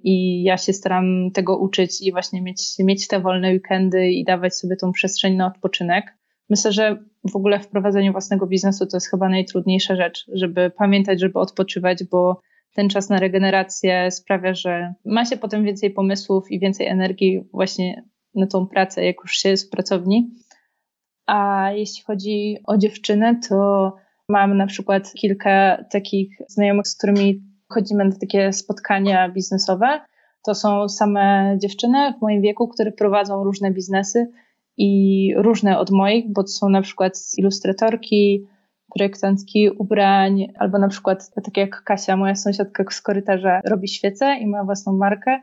I ja się staram tego uczyć i właśnie mieć, mieć te wolne weekendy i dawać sobie tą przestrzeń na odpoczynek. Myślę, że w ogóle wprowadzenie własnego biznesu to jest chyba najtrudniejsza rzecz, żeby pamiętać, żeby odpoczywać, bo ten czas na regenerację sprawia, że ma się potem więcej pomysłów i więcej energii właśnie na tą pracę, jak już się jest w pracowni. A jeśli chodzi o dziewczyny, to mam na przykład kilka takich znajomych, z którymi chodzimy na takie spotkania biznesowe. To są same dziewczyny w moim wieku, które prowadzą różne biznesy i różne od moich, bo to są na przykład ilustratorki, projektantki ubrań, albo na przykład tak jak Kasia, moja sąsiadka z korytarza, robi świece i ma własną markę.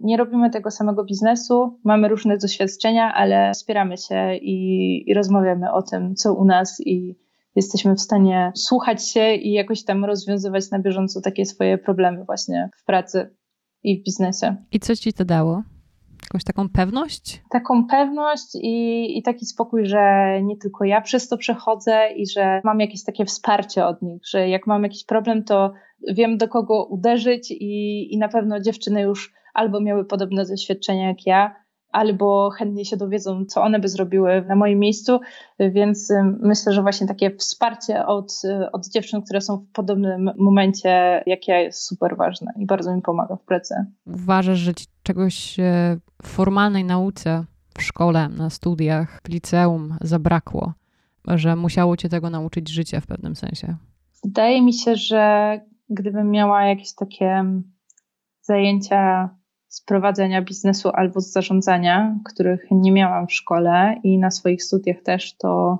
Nie robimy tego samego biznesu, mamy różne doświadczenia, ale wspieramy się i, i rozmawiamy o tym, co u nas i jesteśmy w stanie słuchać się i jakoś tam rozwiązywać na bieżąco takie swoje problemy właśnie w pracy i w biznesie. I co ci to dało? Jakąś taką pewność? Taką pewność i, i taki spokój, że nie tylko ja przez to przechodzę i że mam jakieś takie wsparcie od nich, że jak mam jakiś problem, to wiem do kogo uderzyć i, i na pewno dziewczyny już albo miały podobne doświadczenia jak ja, albo chętnie się dowiedzą, co one by zrobiły na moim miejscu, więc myślę, że właśnie takie wsparcie od, od dziewczyn, które są w podobnym momencie, jak ja, jest super ważne i bardzo mi pomaga w pracy. Uważasz, że ci czegoś e, w formalnej nauce, w szkole, na studiach, w liceum zabrakło, że musiało cię tego nauczyć życie w pewnym sensie? Wydaje mi się, że gdybym miała jakieś takie zajęcia z prowadzenia biznesu albo z zarządzania, których nie miałam w szkole i na swoich studiach też, to,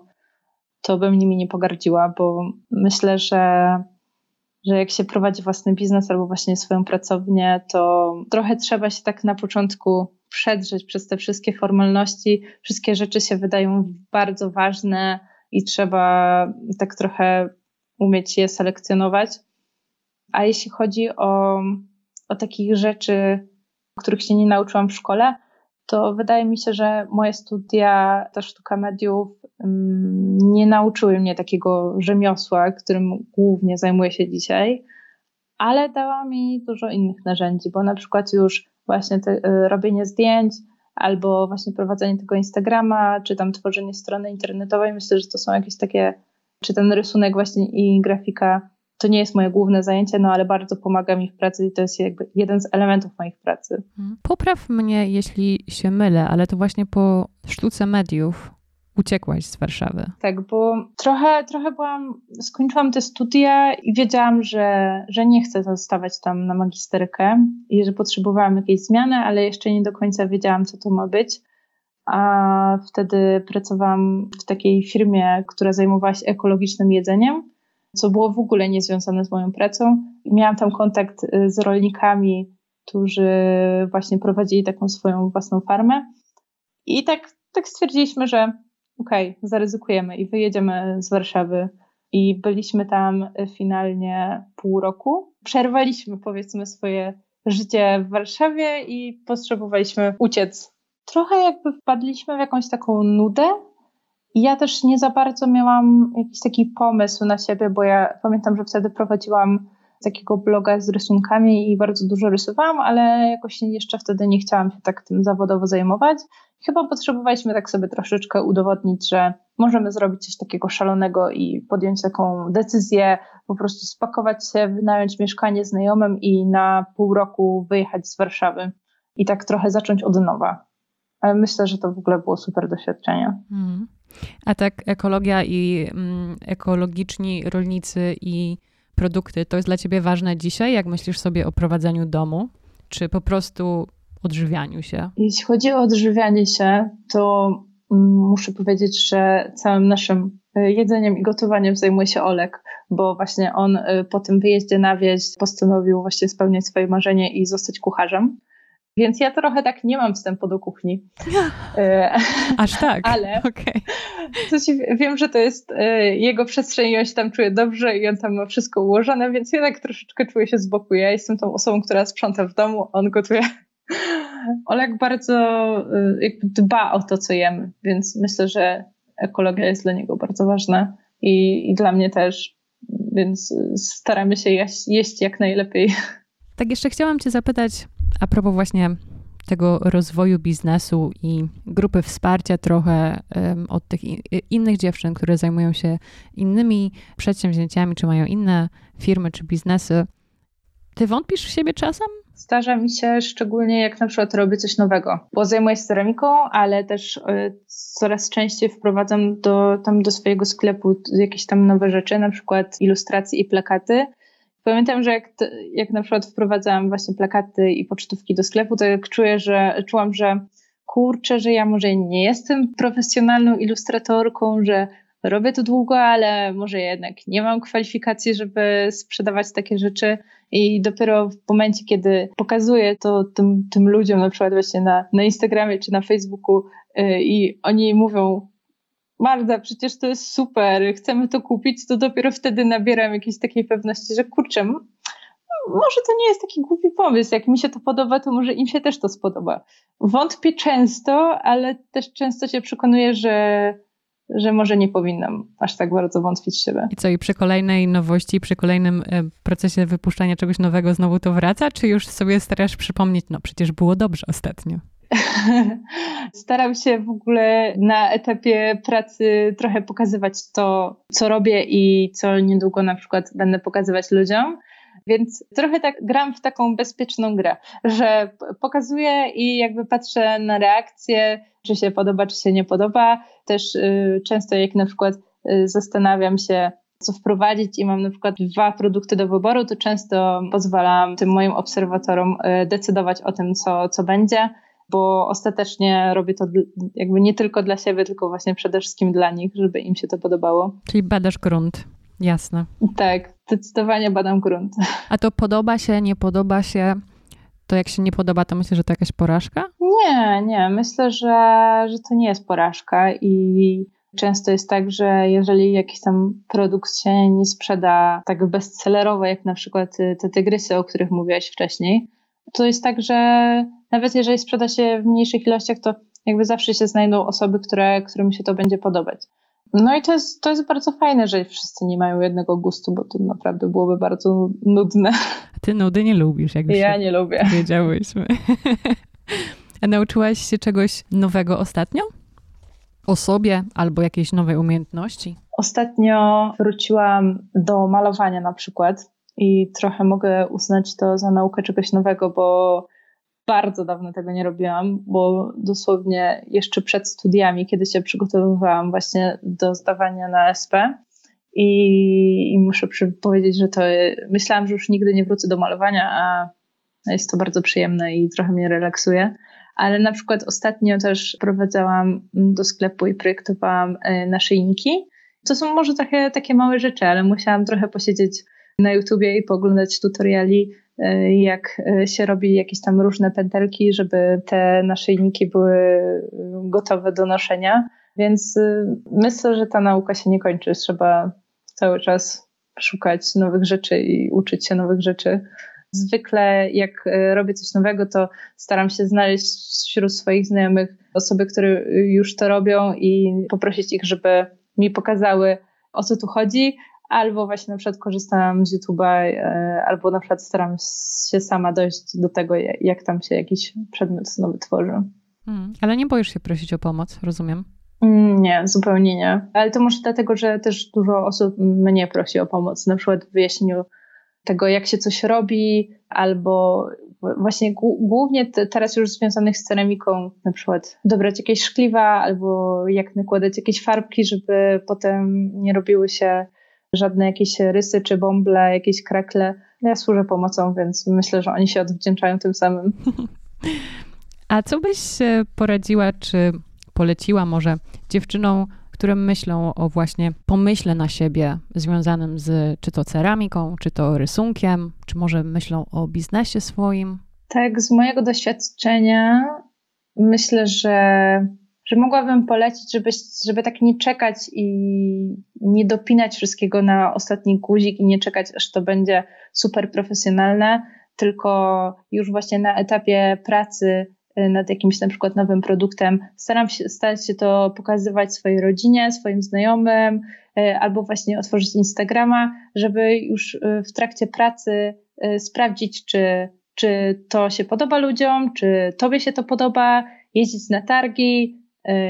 to bym nimi nie pogardziła, bo myślę, że, że jak się prowadzi własny biznes albo właśnie swoją pracownię, to trochę trzeba się tak na początku przedrzeć przez te wszystkie formalności. Wszystkie rzeczy się wydają bardzo ważne i trzeba tak trochę umieć je selekcjonować. A jeśli chodzi o, o takich rzeczy, których się nie nauczyłam w szkole, to wydaje mi się, że moje studia, ta sztuka mediów, mm, nie nauczyły mnie takiego rzemiosła, którym głównie zajmuję się dzisiaj, ale dała mi dużo innych narzędzi, bo na przykład już właśnie te, y, robienie zdjęć, albo właśnie prowadzenie tego Instagrama, czy tam tworzenie strony internetowej, myślę, że to są jakieś takie, czy ten rysunek właśnie i grafika to nie jest moje główne zajęcie, no ale bardzo pomaga mi w pracy i to jest jakby jeden z elementów moich pracy. Mhm. Popraw mnie, jeśli się mylę, ale to właśnie po sztuce mediów uciekłaś z Warszawy. Tak, bo trochę, trochę byłam, skończyłam te studia i wiedziałam, że, że nie chcę zostawać tam na magisterkę i że potrzebowałam jakiejś zmiany, ale jeszcze nie do końca wiedziałam, co to ma być. A wtedy pracowałam w takiej firmie, która zajmowała się ekologicznym jedzeniem co było w ogóle niezwiązane z moją pracą. Miałam tam kontakt y, z rolnikami, którzy właśnie prowadzili taką swoją własną farmę. I tak, tak stwierdziliśmy, że okej, okay, zaryzykujemy i wyjedziemy z Warszawy. I byliśmy tam finalnie pół roku. Przerwaliśmy, powiedzmy, swoje życie w Warszawie i potrzebowaliśmy uciec. Trochę jakby wpadliśmy w jakąś taką nudę, i ja też nie za bardzo miałam jakiś taki pomysł na siebie, bo ja pamiętam, że wtedy prowadziłam takiego bloga z rysunkami i bardzo dużo rysowałam, ale jakoś jeszcze wtedy nie chciałam się tak tym zawodowo zajmować. Chyba potrzebowaliśmy tak sobie troszeczkę udowodnić, że możemy zrobić coś takiego szalonego i podjąć taką decyzję, po prostu spakować się, wynająć mieszkanie znajomym i na pół roku wyjechać z Warszawy i tak trochę zacząć od nowa. Ale myślę, że to w ogóle było super doświadczenie. Mm. A tak ekologia i mm, ekologiczni rolnicy i produkty, to jest dla ciebie ważne dzisiaj, jak myślisz sobie o prowadzeniu domu, czy po prostu odżywianiu się? Jeśli chodzi o odżywianie się, to mm, muszę powiedzieć, że całym naszym y, jedzeniem i gotowaniem zajmuje się Olek, bo właśnie on y, po tym wyjeździe na wieś postanowił właśnie spełniać swoje marzenie i zostać kucharzem. Więc ja trochę tak nie mam wstępu do kuchni. *laughs* E, Aż tak. Ale *laughs* okay. coś, wiem, że to jest e, jego przestrzeń i on się tam czuje dobrze i on tam ma wszystko ułożone, więc ja tak troszeczkę czuję się z boku. Ja jestem tą osobą, która sprząta w domu, on gotuje. *laughs* Olek bardzo e, jakby dba o to, co jemy, więc myślę, że ekologia jest dla niego bardzo ważna i, i dla mnie też, więc staramy się jeść, jeść jak najlepiej. Tak jeszcze chciałam cię zapytać, a propos właśnie tego rozwoju biznesu i grupy wsparcia trochę um, od tych innych dziewczyn, które zajmują się innymi przedsięwzięciami, czy mają inne firmy, czy biznesy. Ty wątpisz w siebie czasem? Zdarza mi się szczególnie jak na przykład robię coś nowego, bo zajmuję się ceramiką, ale też y, coraz częściej wprowadzam do, tam do swojego sklepu jakieś tam nowe rzeczy, na przykład ilustracje i plakaty Pamiętam, że jak, jak na przykład wprowadzałam właśnie plakaty i pocztówki do sklepu, to jak czuję, że czułam, że kurczę, że ja może nie jestem profesjonalną ilustratorką, że robię to długo, ale może jednak nie mam kwalifikacji, żeby sprzedawać takie rzeczy. I dopiero w momencie, kiedy pokazuję to tym, tym ludziom, na przykład właśnie na, na Instagramie czy na Facebooku, yy, i oni mówią, Marda, przecież to jest super, chcemy to kupić, to dopiero wtedy nabieram jakiejś takiej pewności, że kurczę, może to nie jest taki głupi pomysł. Jak mi się to podoba, to może im się też to spodoba. Wątpię często, ale też często się przekonuję, że, że może nie powinnam aż tak bardzo wątpić w siebie. I co, i przy kolejnej nowości, przy kolejnym e, procesie wypuszczania czegoś nowego znowu to wraca, czy już sobie starasz przypomnieć, no przecież było dobrze ostatnio? *laughs* Staram się w ogóle na etapie pracy trochę pokazywać to, co robię i co niedługo na przykład będę pokazywać ludziom. Więc trochę tak gram w taką bezpieczną grę, że pokazuję i jakby patrzę na reakcję, czy się podoba, czy się nie podoba. Też y, często jak na przykład y, zastanawiam się, co wprowadzić i mam na przykład dwa produkty do wyboru, to często pozwalam tym moim obserwatorom y, decydować o tym, co, co będzie, bo ostatecznie robię to jakby nie tylko dla siebie, tylko właśnie przede wszystkim dla nich, żeby im się to podobało. Czyli badasz grunt. Jasne. Tak, zdecydowanie badam grunt. *laughs* A to podoba się, nie podoba się? To jak się nie podoba, to myślę, że to jakaś porażka? Nie, nie. Myślę, że, że to nie jest porażka i często jest tak, że jeżeli jakiś tam produkt się nie sprzeda tak bestsellerowo, jak na przykład te tygrysy, o których mówiłaś wcześniej, to jest tak, że nawet jeżeli sprzeda się w mniejszych ilościach, to jakby zawsze się znajdą osoby, które, którym się to będzie podobać. No i to jest, to jest bardzo fajne, że wszyscy nie mają jednego gustu, bo to naprawdę byłoby bardzo nudne. A ty nudy nie lubisz, jak Ja nie lubię. Wiedziałyśmy. A nauczyłaś się czegoś nowego ostatnio? O sobie albo jakiejś nowej umiejętności? Ostatnio wróciłam do malowania na przykład i trochę mogę uznać to za naukę czegoś nowego, bo bardzo dawno tego nie robiłam, bo dosłownie jeszcze przed studiami, kiedy się przygotowywałam właśnie do zdawania na SP i, i muszę powiedzieć, że to myślałam, że już nigdy nie wrócę do malowania, a jest to bardzo przyjemne i trochę mnie relaksuje. Ale na przykład ostatnio też prowadzałam do sklepu i projektowałam e, naszyjniki. To są może trochę takie małe rzeczy, ale musiałam trochę posiedzieć na YouTubie i pooglądać tutoriali E, jak e, się robi jakieś tam różne pętelki, żeby te naszyjniki były e, gotowe do noszenia. Więc myślę, że ta nauka się nie kończy. Trzeba cały czas szukać nowych rzeczy i uczyć się nowych rzeczy. Zwykle, jak robię coś nowego, to staram się znaleźć wśród swoich znajomych osoby, które już to robią i poprosić ich, żeby mi pokazały, o co tu chodzi, albo właśnie na przykład korzystam z YouTube'a, e, albo na przykład staram się sama dojść do tego, jak tam się jakiś przedmiot nowy tworzy. Hmm. Ale nie boisz się prosić o pomoc, rozumiem? Mm, nie, zupełnie nie. Ale to może dlatego, że też dużo osób mnie prosi o pomoc, na przykład w wyjaśnieniu tego, jak się coś robi, albo właśnie głównie teraz już związanych z ceramiką, na przykład dobrać jakieś szkliwa, albo jak nakładać jakieś farbki, żeby potem nie robiły się żadne jakieś rysy czy bąble, jakieś krekle. Ja służę pomocą, więc myślę, że oni się odwdzięczają tym samym. A co byś poradziła, czy poleciła może dziewczynom, które myślą o właśnie pomyśle na siebie związanym z czy to ceramiką, czy to rysunkiem, czy może myślą o biznesie swoim? Tak, z mojego doświadczenia myślę, że że mogłabym polecić, żeby, żeby tak nie czekać i nie dopinać wszystkiego na ostatni guzik i nie czekać, aż to będzie super profesjonalne, tylko już właśnie na etapie pracy y, nad jakimś na przykład nowym produktem, staram się, starać się to pokazywać swojej rodzinie, swoim znajomym, y, albo właśnie otworzyć Instagrama, żeby już y, w trakcie pracy sprawdzić, czy, czy to się podoba ludziom, czy tobie się to podoba, jeździć na targi,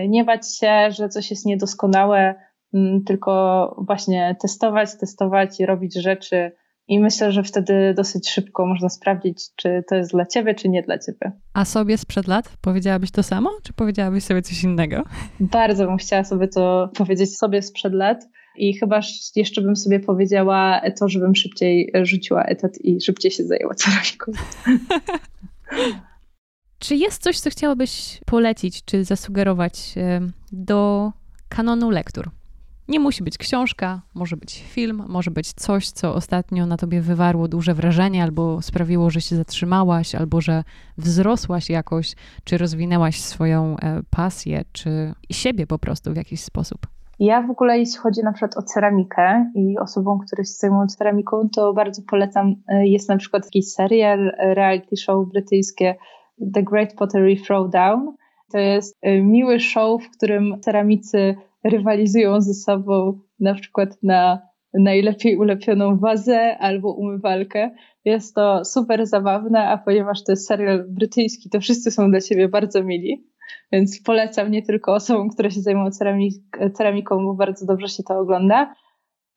nie bać się, że coś jest niedoskonałe, mm, tylko właśnie testować, testować i robić rzeczy. I myślę, że wtedy dosyć szybko można sprawdzić, czy to jest dla ciebie, czy nie dla ciebie. A sobie sprzed lat powiedziałabyś to samo, czy powiedziałabyś sobie coś innego? Bardzo bym chciała sobie to powiedzieć sobie sprzed lat. I chyba jeszcze bym sobie powiedziała to, żebym szybciej rzuciła etat i szybciej się zajęła ceramiką. *laughs* Czy jest coś, co chciałabyś polecić, czy zasugerować do kanonu lektur? Nie musi być książka, może być film, może być coś, co ostatnio na tobie wywarło duże wrażenie, albo sprawiło, że się zatrzymałaś, albo że wzrosłaś jakoś, czy rozwinęłaś swoją e, pasję, czy siebie po prostu w jakiś sposób. Ja w ogóle, jeśli chodzi na przykład o ceramikę i osobom, które się zajmują ceramiką, to bardzo polecam. E, jest na przykład jakiś serial, e, reality show brytyjskie The Great Pottery Throwdown. To jest y, miły show, w którym ceramicy rywalizują ze sobą na przykład na najlepiej ulepioną wazę albo umywalkę. Jest to super zabawne, a ponieważ to jest serial brytyjski, to wszyscy są dla ciebie bardzo mili. Więc polecam nie tylko osobom, które się zajmują ceramik ceramiką, bo bardzo dobrze się to ogląda.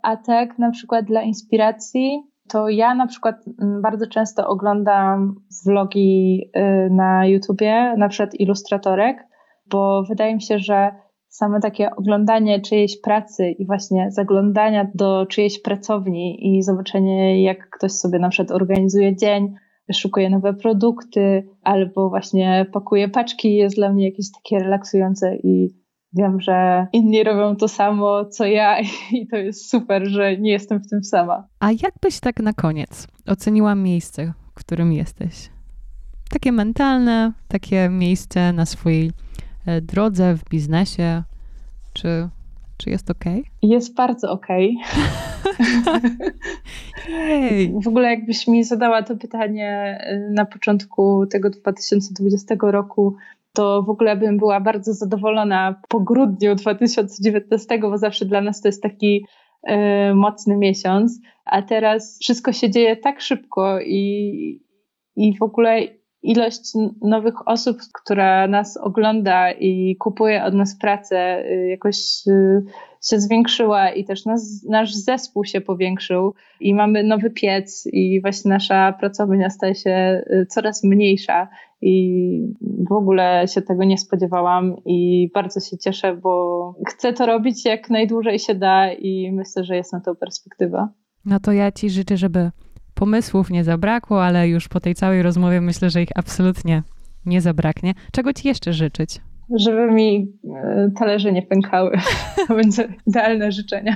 A tak na przykład dla inspiracji, to ja na przykład mm, bardzo często oglądam vlogi y, na YouTubie, na przykład ilustratorek, bo wydaje mi się, że same takie oglądanie czyjejś pracy i właśnie zaglądania do czyjejś pracowni i zobaczenie, jak ktoś sobie na przykład organizuje dzień, szukuje nowe produkty albo właśnie pakuje paczki, jest dla mnie jakieś takie relaksujące i wiem, że inni robią to samo co ja *laughs* i to jest super, że nie jestem w tym sama. A jak byś tak na koniec oceniła miejsce, w którym jesteś? Takie mentalne, takie miejsce na swojej e, drodze w biznesie, czy, czy jest ok? Jest bardzo ok. *laughs* w ogóle jakbyś mi zadała to pytanie y, na początku tego 2020 roku, to w ogóle bym była bardzo zadowolona po grudniu 2019, bo zawsze dla nas to jest taki y, mocny miesiąc, a teraz wszystko się dzieje tak szybko i, i w ogóle ilość nowych osób, która nas ogląda i kupuje od nas pracę, y, jakoś y, się zwiększyła i też nas, nasz zespół się powiększył i mamy nowy piec i właśnie nasza pracownia staje się y, coraz mniejsza i w ogóle się tego nie spodziewałam i bardzo się cieszę, bo chcę to robić jak najdłużej się da i myślę, że jest na to perspektywa. No to ja Ci życzę, żeby pomysłów nie zabrakło, ale już po tej całej rozmowie myślę, że ich absolutnie nie zabraknie. Czego Ci jeszcze życzyć? Żeby mi e, talerze nie pękały. To *laughs* będzie idealne życzenia.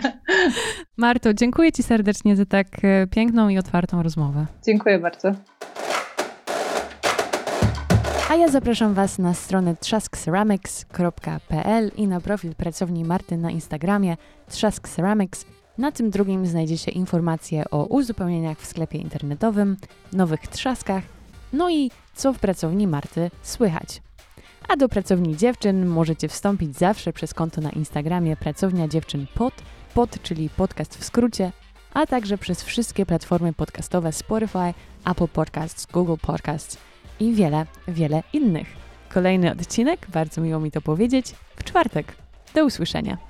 Marto, dziękuję Ci serdecznie za tak e, piękną i otwartą rozmowę. Dziękuję bardzo. A ja zapraszam Was na stronę trzaskceramics.pl i na profil pracowni Marty na Instagramie Trzask Ceramics na tym drugim znajdziecie informacje o uzupełnieniach w sklepie internetowym, nowych trzaskach, no i co w pracowni Marty słychać. A do pracowni dziewczyn możecie wstąpić zawsze przez konto na Instagramie Pracownia Dziewczyn Pod, pod czyli podcast w skrócie, a także przez wszystkie platformy podcastowe Spotify, Apple Podcasts, Google Podcasts i wiele, wiele innych. Kolejny odcinek, bardzo miło mi to powiedzieć, w czwartek. Do usłyszenia.